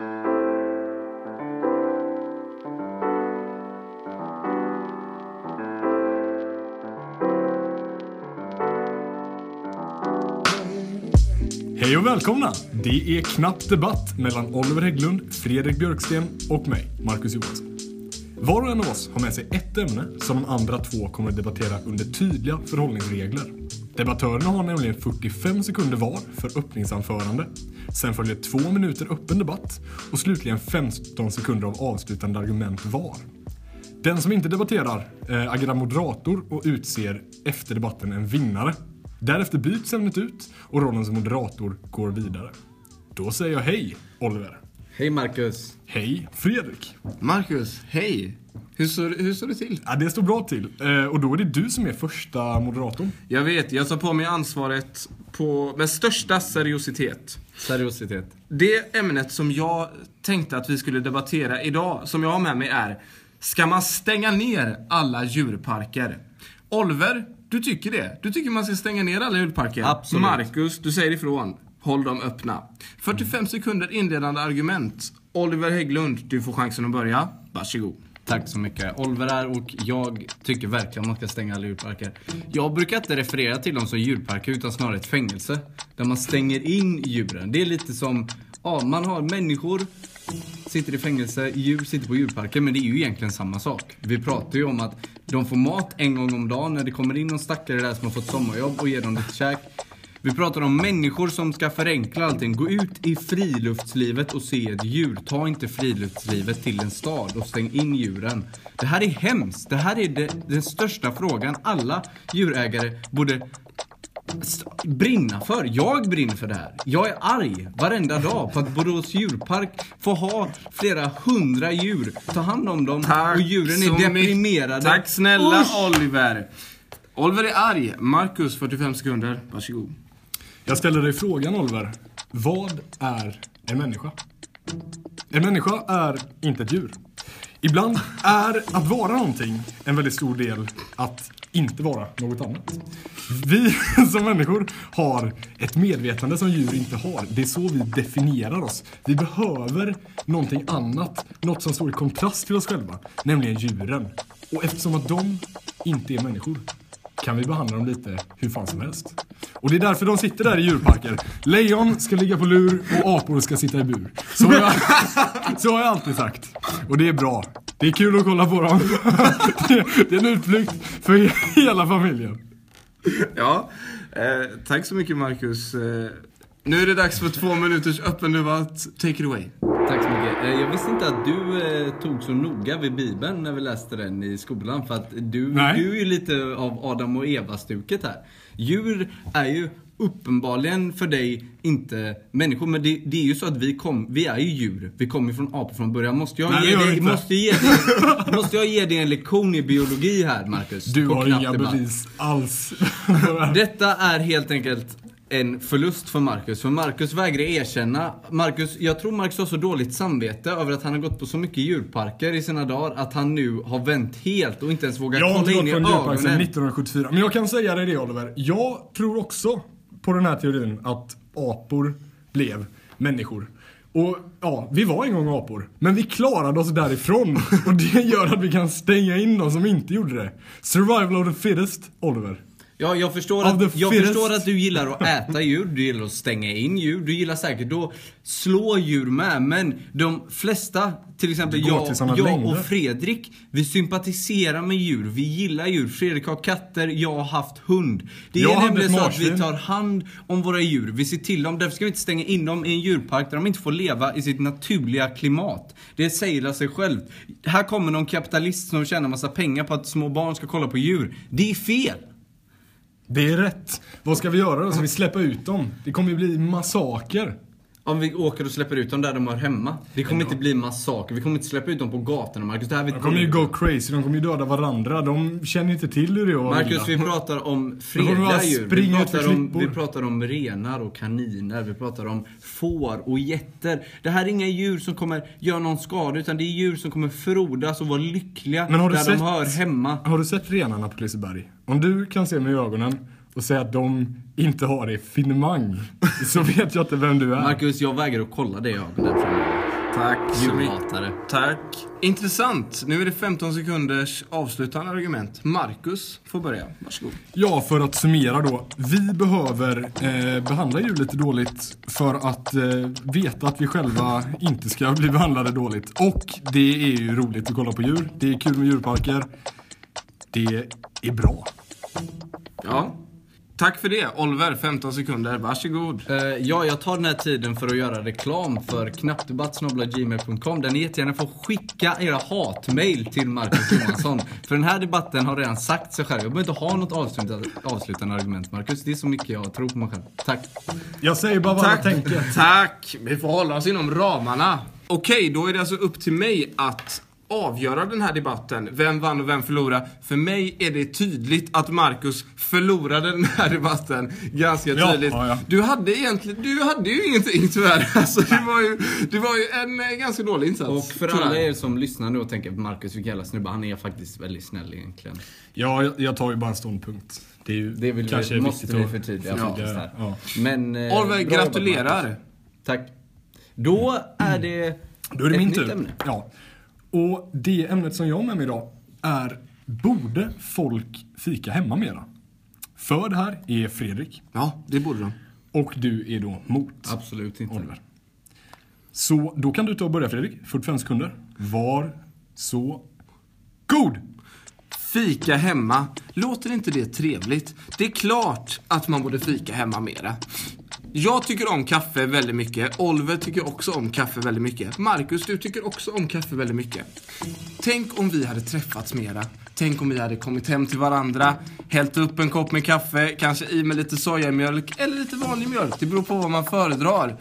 Hej och välkomna! Det är Knapp Debatt mellan Oliver Hägglund, Fredrik Björksten och mig, Marcus Johansson. Var och en av oss har med sig ett ämne som de andra två kommer att debattera under tydliga förhållningsregler. Debattörerna har nämligen 45 sekunder var för öppningsanförande. Sen följer två minuter öppen debatt och slutligen 15 sekunder av avslutande argument var. Den som inte debatterar eh, agerar moderator och utser efter debatten en vinnare. Därefter byts ämnet ut och rollen som moderator går vidare. Då säger jag hej, Oliver. Hej Marcus. Hej, Fredrik. Marcus, hej! Hur står, hur står det till? Ja, det står bra till. Eh, och då är det du som är första moderatorn. Jag vet, jag tar på mig ansvaret på, med största seriositet. Seriositet. Det ämnet som jag tänkte att vi skulle debattera idag, som jag har med mig är Ska man stänga ner alla djurparker? Oliver, du tycker det? Du tycker man ska stänga ner alla djurparker? Absolut. Marcus, du säger ifrån. Håll dem öppna. 45 sekunder inledande argument. Oliver Hägglund, du får chansen att börja. Varsågod. Tack så mycket. Oliver här och jag tycker verkligen man ska stänga alla djurparker. Jag brukar inte referera till dem som djurparker utan snarare ett fängelse. Där man stänger in djuren. Det är lite som, ja man har människor sitter i fängelse, djur sitter på djurparker men det är ju egentligen samma sak. Vi pratar ju om att de får mat en gång om dagen när det kommer in någon stackare där som har fått sommarjobb och ger dem lite käk. Vi pratar om människor som ska förenkla allting. Gå ut i friluftslivet och se ett djur. Ta inte friluftslivet till en stad och stäng in djuren. Det här är hemskt. Det här är det, den största frågan alla djurägare borde brinna för. Jag brinner för det här. Jag är arg varenda dag på att Borås djurpark får ha flera hundra djur. Ta hand om dem och djuren är deprimerade. Tack snälla Usch! Oliver. Oliver är arg. Marcus, 45 sekunder. Varsågod. Jag ställer dig frågan, Oliver. Vad är en människa? En människa är inte ett djur. Ibland är att vara någonting en väldigt stor del att inte vara något annat. Vi som människor har ett medvetande som djur inte har. Det är så vi definierar oss. Vi behöver någonting annat, något som står i kontrast till oss själva, nämligen djuren. Och eftersom att de inte är människor kan vi behandla dem lite hur fan som helst. Och det är därför de sitter där i djurparker. Lejon ska ligga på lur och apor ska sitta i bur. Så har jag, så har jag alltid sagt. Och det är bra. Det är kul att kolla på dem. Det, det är en utflykt för hela familjen. Ja, eh, tack så mycket Marcus. Eh, nu är det dags för två minuters öppen debatt. Take it away. Tack så mycket. Eh, Jag visste inte att du eh, tog så noga vid Bibeln när vi läste den i skolan. För att du, Nej. du är ju lite av Adam och Eva-stuket här. Djur är ju uppenbarligen för dig inte människor. Men det, det är ju så att vi, kom, vi är ju djur. Vi kommer från apor från början. Måste jag, Nej, ge, dig, måste, ge dig, måste jag ge dig en lektion i biologi här, Marcus? Du har inga debatt. bevis alls. Detta är helt enkelt en förlust för Marcus. För Marcus vägrar erkänna. Marcus, jag tror Marcus har så dåligt samvete över att han har gått på så mycket djurparker i sina dagar att han nu har vänt helt och inte ens vågar Jag har inte kolla gått in i på en djurpark sedan ögonen. 1974. Men jag kan säga dig det Oliver. Jag tror också på den här teorin att apor blev människor. Och ja, vi var en gång apor. Men vi klarade oss därifrån. Och det gör att vi kan stänga in de som inte gjorde det. Survival of the fittest, Oliver. Ja, jag förstår, Of att, the jag fittest. förstår att du gillar att äta djur, du gillar att stänga in djur, du gillar säkert att slå djur med. Men de flesta, till exempel går jag, till såna jag längder. och Fredrik, vi sympatiserar med djur, vi gillar djur. Fredrik har katter, jag har haft hund. Det Jag är hade nämligen ett så att vi marsvin. tar hand om våra djur, vi ser till dem. Därför ska vi inte stänga in dem i en djurpark där de inte får leva i sitt naturliga klimat. Det säger sig självt. Här kommer någon kapitalist som tjänar massa pengar på att små barn ska kolla på djur. Det är fel! Det är rätt. Vad ska vi göra då? Ska vi släppa ut dem? Det kommer ju bli massaker. Om vi åker och släpper ut dem där de hör hemma. Det kommer inte bli massaker. Vi kommer inte släppa ut dem på gatorna, Marcus. Det här vet De kommer ju go crazy. De kommer ju döda varandra. De känner inte till hur det är att Marcus, vi pratar om fredliga djur. Vi pratar, om, vi pratar om renar och kaniner. Vi pratar om får och getter. Det här är inga djur som kommer göra någon skada, utan det är djur som kommer frodas och vara lyckliga där sett- de hör hemma. Har du sett renarna på Liseberg? Om du kan se med ögonen och säga att de inte har det finemang så vet jag inte vem du är. Marcus, jag vägrar att kolla det ögonen där framme. Tack så mycket. Tack. Intressant. Nu är det 15 sekunders avslutande argument. Marcus får börja. Varsågod. Ja, för att summera då. Vi behöver eh, behandla djur lite dåligt för att eh, veta att vi själva inte ska bli behandlade dåligt. Och det är ju roligt att kolla på djur. Det är kul med djurparker. Det är bra. Ja. Tack för det. Oliver, 15 sekunder. Varsågod. Eh, ja, jag tar den här tiden för att göra reklam för knappdebatt.gmail.com där ni jättegärna får skicka era hatmail till Marcus Johansson. för den här debatten har redan sagt sig själv. Jag behöver inte ha något avslutande, avslutande argument, Marcus. Det är så mycket jag tror på mig själv. Tack. Jag säger bara vad jag tänker. Tack! Vi får hålla oss inom ramarna. Okej, då är det alltså upp till mig att avgöra den här debatten. Vem vann och vem förlorade? För mig är det tydligt att Marcus förlorade den här debatten. Ganska Ja, tydligt. ja, ja. Du hade egentligen, du hade ju ingenting tyvärr. Alltså, det, var ju, det var ju en eh, ganska dålig insats. Och för tyvärr. alla er som lyssnar nu och tänker Marcus vilken jävla snubbe, han är faktiskt väldigt snäll egentligen. Ja, jag, jag tar ju bara en ståndpunkt. Det är ju Det vill kanske vi, måste vi förtydliga Ja, faktiskt här. ja. Men... eh, Oliver, jobbat, gratulerar. Tack. Då är det Då är det min tur. ämne. Ja. Och det ämnet som jag har med mig idag är Borde folk fika hemma mera? För det här är Fredrik Ja, det borde de. och du är då mot Absolut inte. Oliver. Så då kan du ta och börja Fredrik, 45 sekunder. Var så god! Fika hemma, låter inte det trevligt? Det är klart att man borde fika hemma mera. Jag tycker om kaffe väldigt mycket. Oliver tycker också om kaffe väldigt mycket. Marcus, du tycker också om kaffe väldigt mycket. Tänk om vi hade träffats mera. Tänk om vi hade kommit hem till varandra, hällt upp en kopp med kaffe, kanske i med lite sojamjölk eller lite vanlig mjölk. Det beror på vad man föredrar.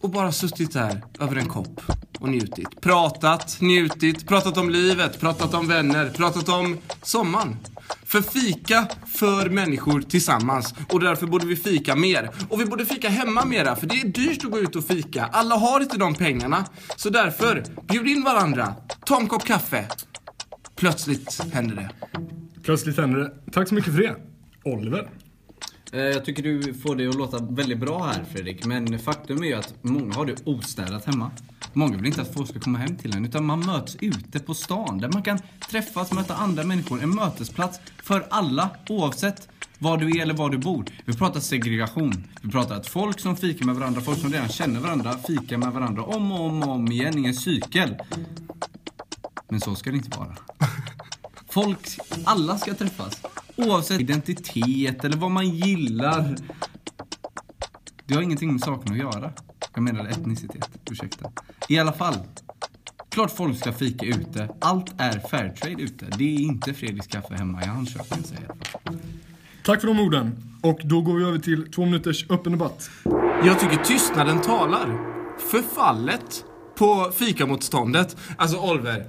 Och bara suttit där över en kopp och njutit. Pratat, njutit, pratat om livet, pratat om vänner, pratat om sommaren. För fika för människor tillsammans och därför borde vi fika mer. Och vi borde fika hemma mera för det är dyrt att gå ut och fika. Alla har inte de pengarna. Så därför, bjud in varandra, ta en kopp kaffe. Plötsligt händer det. Plötsligt händer det. Tack så mycket för det. Oliver. Eh, Jag tycker du får det att låta väldigt bra här Fredrik, men faktum är ju att många har det ostädat hemma. Många vill inte att folk ska komma hem till en, utan man möts ute på stan där man kan träffas, möta andra människor. En mötesplats för alla, oavsett var du är eller var du bor. Vi pratar segregation. Vi pratar att folk som fikar med varandra, folk som redan känner varandra, fikar med varandra om och om och om igen i en cykel. Men så ska det inte vara. Folk, alla ska träffas. Oavsett identitet eller vad man gillar. Det har ingenting med saken att göra. Jag menar etnicitet, ursäkta. I alla fall. Klart folk ska fika ute. Allt är fairtrade ute. Det är inte Fredriks kaffe hemma i Handköping, säger jag. Tack för de orden. Och då går vi över till två minuters öppen debatt. Jag tycker tystnaden talar. Förfallet på fikamotståndet. Alltså Oliver,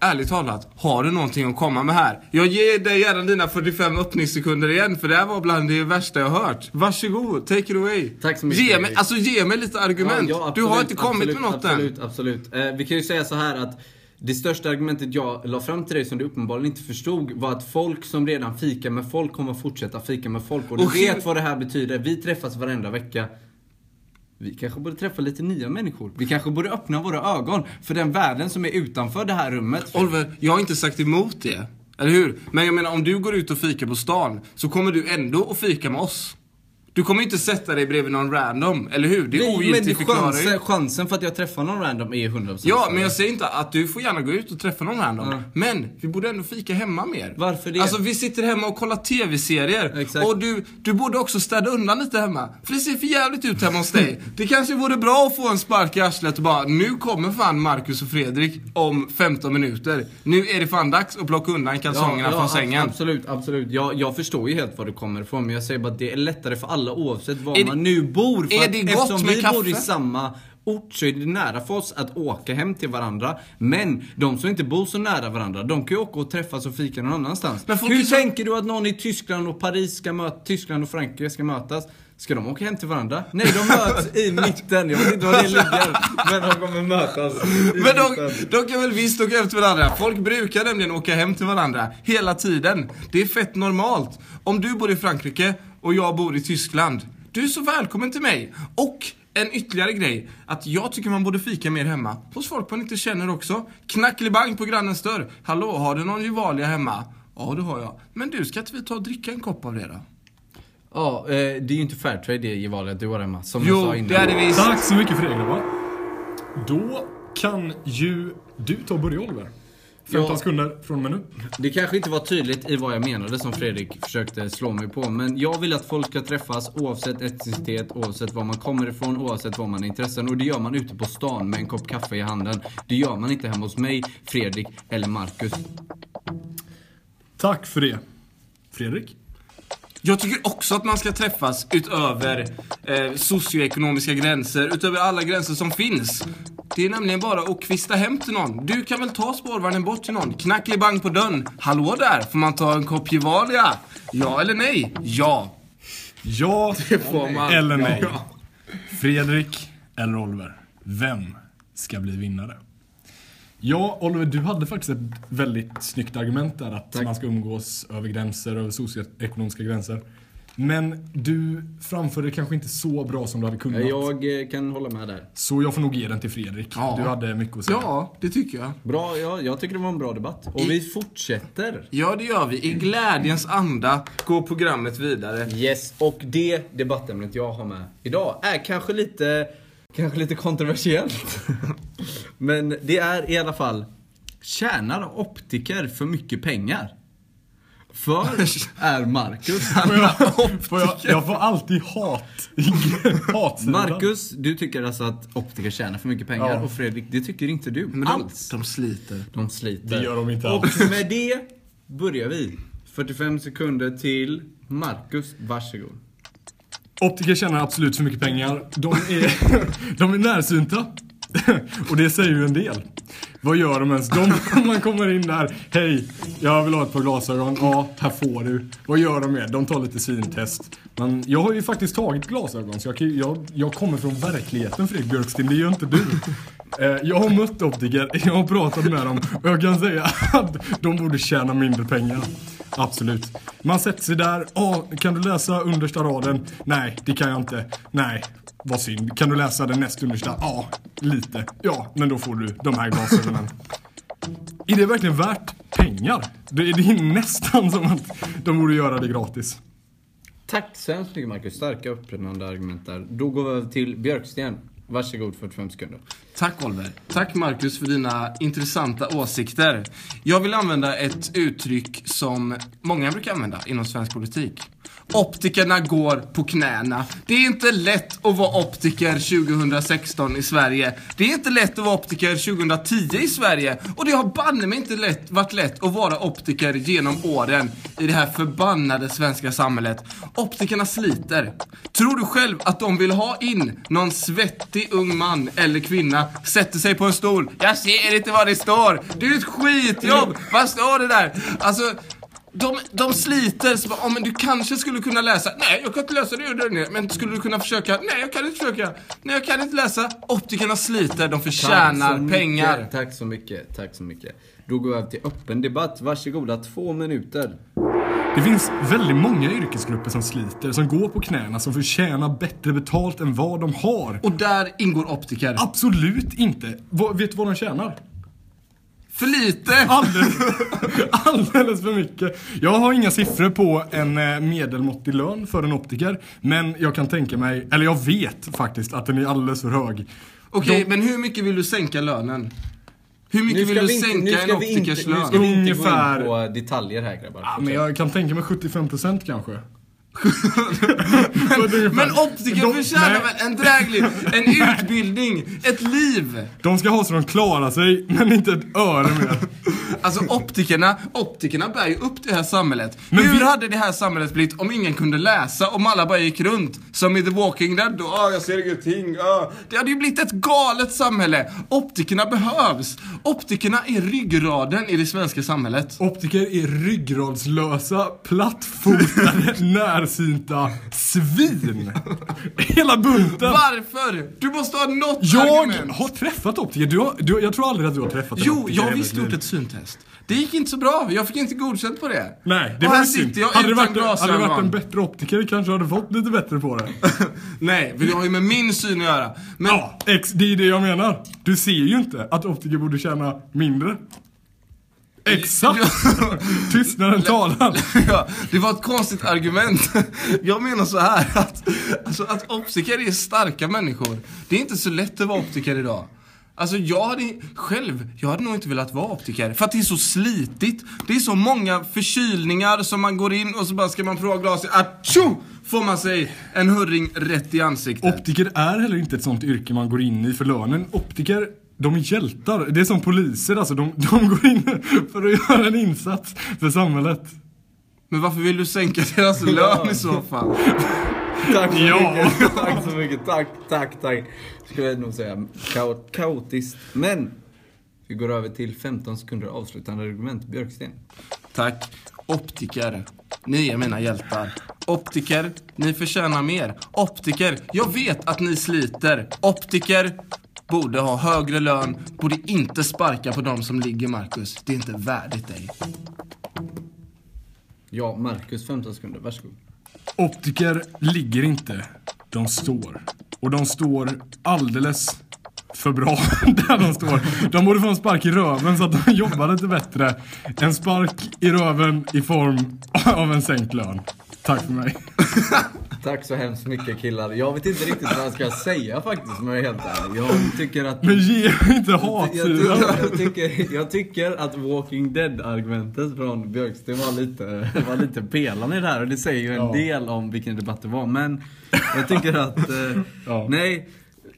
ärligt talat, har du någonting att komma med här? Jag ger dig gärna dina 45 öppningssekunder igen, för det här var bland det värsta jag hört. Varsågod, take it away. Tack så mycket, Ge mig, alltså ge mig lite argument. Ja, ja, du har absolut, inte kommit absolut, med något än. Absolut, absolut. Eh, vi kan ju säga så här att det största argumentet jag la fram till dig som du uppenbarligen inte förstod var att folk som redan fikar med folk kommer fortsätta fika med folk. Och du Och vet vad det här betyder. Vi träffas varenda vecka. Vi kanske borde träffa lite nya människor. Vi kanske borde öppna våra ögon för den världen som är utanför det här rummet. Oliver, jag har inte sagt emot det. Eller hur? Men jag menar om du går ut och fikar på stan så kommer du ändå att fika med oss. Du kommer inte sätta dig bredvid någon random, eller hur? Det men ogiltigförklarar ju. chansen, chansen för att jag träffar någon random är 100% Ja, men jag säger inte att du får gärna gå ut och träffa någon random. Ja. Men vi borde ändå fika hemma mer. Varför det? Alltså vi sitter hemma och kollar TV-serier. Exakt. Och du, du borde också städa undan lite hemma. För det ser för jävligt ut hemma hos dig. Det kanske vore bra att få en spark i arslet och bara, nu kommer fan Marcus och Fredrik om 15 minuter. Nu är det fan dags att plocka undan kalsongerna från ab- sängen. Absolut, absolut. Jag, jag förstår ju helt var du kommer ifrån, men jag säger bara att det är lättare för alla oavsett var Är det- man nu bor. För är det gott eftersom med vi kaffe? bor i samma ort så är det nära för oss att åka hem till varandra. Men de som inte bor så nära varandra, de kan ju åka och träffas och fika någon annanstans. Hur så- tänker du att någon i Tyskland och Paris ska möta, Tyskland och Frankrike ska mötas? Ska de åka hem till varandra? Nej, de möts i mitten. Jag vet inte var det ligger. Men de kommer mötas i Men de kan väl visst åka hem till varandra? Folk brukar nämligen åka hem till varandra hela tiden. Det är fett normalt. Om du bor i Frankrike och jag bor i Tyskland. Du är så välkommen till mig. Och en ytterligare grej, att jag tycker man borde fika mer hemma. Hos folk man inte känner också. Knackelibang på grannens dörr. Hallå, har du någon Gevalia hemma? Ja, det har jag. Men du, ska inte vi ta och dricka en kopp av det då? Ja, eh, det är ju inte Fairtrade det Gevalia du har hemma. Som jag Jo, sa innan. det är det visst. Tack så mycket för det grabbar. Då kan ju du ta och börja Oliver. 15 Ja. sekunder från och med nu. Det kanske inte var tydligt i vad jag menade som Fredrik försökte slå mig på. Men jag vill att folk ska träffas oavsett etnicitet, oavsett var man kommer ifrån, oavsett vad man har intressen. Och det gör man ute på stan med en kopp kaffe i handen. Det gör man inte hemma hos mig, Fredrik eller Marcus. Tack för det. Fredrik? Jag tycker också att man ska träffas utöver eh, socioekonomiska gränser, utöver alla gränser som finns. Det är nämligen bara att kvista hem till någon. Du kan väl ta spårvagnen bort till någon? Knackelibang på dörren. Hallå där, får man ta en kopp Gevalia? Ja eller nej? Ja. Ja får man. eller nej? Fredrik eller Oliver? Vem ska bli vinnare? Ja, Oliver, du hade faktiskt ett väldigt snyggt argument där att Tack. man ska umgås över gränser, över socioekonomiska gränser. Men du framförde det kanske inte så bra som du hade kunnat. Jag eh, kan hålla med där. Så jag får nog ge den till Fredrik. Ja. Du hade mycket att säga. Ja, det tycker jag. Bra, ja, jag tycker det var en bra debatt. Och vi fortsätter. Ja, det gör vi. I glädjens anda går programmet vidare. Yes, och det debattämnet jag har med idag är kanske lite, kanske lite kontroversiellt. Men det är i alla fall, tjänar optiker för mycket pengar? För är Marcus, Får jag, får jag, jag får alltid hat. Hatsidan. Marcus, du tycker alltså att optiker tjänar för mycket pengar Ja. och Fredrik, det tycker inte du Men de, alls. de sliter. De sliter. Det gör de inte Och alls. med det börjar vi. 45 sekunder till Marcus, varsågod. Optiker tjänar absolut för mycket pengar. De är, de är närsynta. Och det säger ju en del. Vad gör de ens? De, man kommer in där, hej, jag vill ha ett par glasögon. Ja, här får du. Vad gör de med? De tar lite syntest. Men jag har ju faktiskt tagit glasögon, så jag, kan, jag, jag kommer från verkligheten Fredrik Björksten, det gör inte du. Eh, jag har mött optiker, jag har pratat med dem och jag kan säga att de borde tjäna mindre pengar. Absolut. Man sätter sig där, oh, kan du läsa understa raden? Nej, det kan jag inte. Nej, vad synd. Kan du läsa den näst understa? Ja, lite. Ja, men då får du de här glasögonen. Är det verkligen värt pengar? Det är, det är nästan som att de borde göra det gratis. Tack så hemskt mycket Marcus. Starka upprinnande argument där. Då går vi över till Björksten. Varsågod 45 sekunder. Tack Oliver. Tack Marcus för dina intressanta åsikter. Jag vill använda ett uttryck som många brukar använda inom svensk politik. Optikerna går på knäna. Det är inte lätt att vara optiker 2016 i Sverige. Det är inte lätt att vara optiker 2010 i Sverige. Och det har banne mig inte lätt, varit lätt att vara optiker genom åren i det här förbannade svenska samhället. Optikerna sliter. Tror du själv att de vill ha in någon svettig ung man eller kvinna, sätter sig på en stol. Jag ser inte vad det står. Det är ett skitjobb. Vad står det där? Alltså, de, de sliter. Så bara, "Ja, men du kanske skulle kunna läsa. Nej, jag kan inte läsa det. gör ner. Men skulle du kunna försöka? Nej, jag kan inte försöka. Nej, jag kan inte läsa. Optikerna sliter. De Tack förtjänar mycket. pengar. Tack så mycket. Tack så mycket. Då går vi över till öppen debatt. Varsågoda, två minuter. Det finns väldigt många yrkesgrupper som sliter, som går på knäna, som förtjänar bättre betalt än vad de har. Och där ingår optiker. Absolut inte. Vad- vet du vad de tjänar? För lite! Alldeles, alldeles för mycket. Jag har inga siffror på en eh, medelmåttig lön för en optiker. Men jag kan tänka mig, eller jag vet faktiskt att den är alldeles för hög. Okej, De- men hur mycket vill du sänka lönen? Hur mycket Nu vill ska, du vi inte, nu, sänka en inte, optikers nu lön? ska vi inte Ungefär. gå in på detaljer här grabbar. Ja, men jag kan tänka mig 75% kanske. Men optiker De- förtjänar nej. väl en dräglig, en utbildning, ett liv? De ska ha så de klarar sig, men inte ett öre mer. Alltså optikerna, optikerna bär ju upp det här samhället. Men Hur vi- hade det här samhället blivit om ingen kunde läsa, om alla bara gick runt? Som i The Walking Dead då, ah, jag ser ingenting, ah. Det hade ju blivit ett galet samhälle. Optikerna behövs. Optikerna är ryggraden i det svenska samhället. Optiker är ryggradslösa, plattfotade, närsynta svin. Hela bunten. Varför? Du måste ha något Jag argument. har träffat optiker. Du har, du, jag tror aldrig att du har träffat en Jo, optiker i jag har visst gjort ett syntest. Det gick inte så bra, jag fick inte godkänt på det. Nej, det och var synd. jag Hade det varit, hade det varit en bättre optiker kanske hade fått lite bättre på det. Nej, det har ju med min syn att göra. Men Ja, ex, det är det jag menar. Du ser ju inte att optiker borde tjäna mindre. Exakt! Tystnaden talar. ja, det var ett konstigt argument. Jag menar så här att, alltså, att optiker är starka människor. Det är inte så lätt att vara optiker idag. Alltså jag hade själv, jag hade nog inte velat vara optiker. För att det är så slitigt. Det är så många förkylningar som man går in och så bara ska man prova glaset. Atjo! Får man sig en hurring rätt i ansiktet. Optiker är heller inte ett sånt yrke man går in i för lönen. Optiker, de är hjältar. Det är som poliser alltså. De, de går in för att göra en insats för samhället. Men varför vill du sänka deras lön i så fall? Tack så Ja. mycket, tack så mycket, tack, tack, tack. Skulle jag nog säga. Kao- kaotiskt. Men, vi går över till 15 sekunder avslutande argument. Björksten. Tack. Optiker. Ni är mina hjältar. Optiker, ni förtjänar mer. Optiker, jag vet att ni sliter. Optiker borde ha högre lön, borde inte sparka på de som ligger, Marcus. Det är inte värdigt dig. Ja, Marcus 15 sekunder, varsågod. Optiker ligger inte. De står. Och de står alldeles för bra där de står. De borde få en spark i röven så att de jobbar lite bättre. En spark i röven i form av en sänkt lön. Tack för mig. Tack så hemskt mycket killar. Jag vet inte riktigt vad jag ska säga faktiskt om jag är helt ärlig. Jag tycker att... Men ge mig inte Jag hatsidan. tycker, jag, tycker, jag tycker att Walking Dead-argumentet från Björksten var lite, var lite pelande i det här och det säger ju en Ja. del om vilken debatt det var. Men jag tycker att, eh, Ja. nej.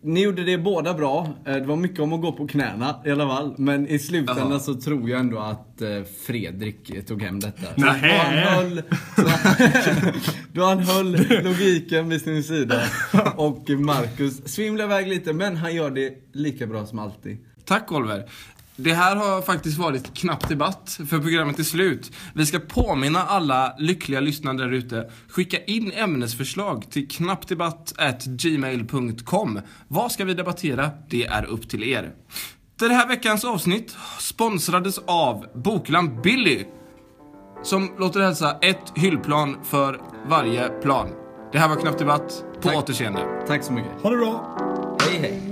Ni gjorde det båda bra. Eh, Det var mycket om att gå på knäna i alla fall. Men i slutändan Ja. så tror jag ändå att eh, Fredrik tog hem detta. Nähä. då han höll, då han höll logiken vid sin sida. Och Marcus svimlade iväg lite men han gör det lika bra som alltid. Tack Oliver. Det här har faktiskt varit knapp debatt, för programmet är slut. Vi ska påminna alla lyckliga lyssnare där ute. Skicka in ämnesförslag till knappdebatt@gmail.com. Vad ska vi debattera? Det är upp till er. Den här veckans avsnitt sponsrades av Bokland Billy. Som låter hälsa ett hyllplan för varje plan. Det här var Knapp Debatt. På Tack. återseende. Tack så mycket. Ha det bra. Hej. Hej.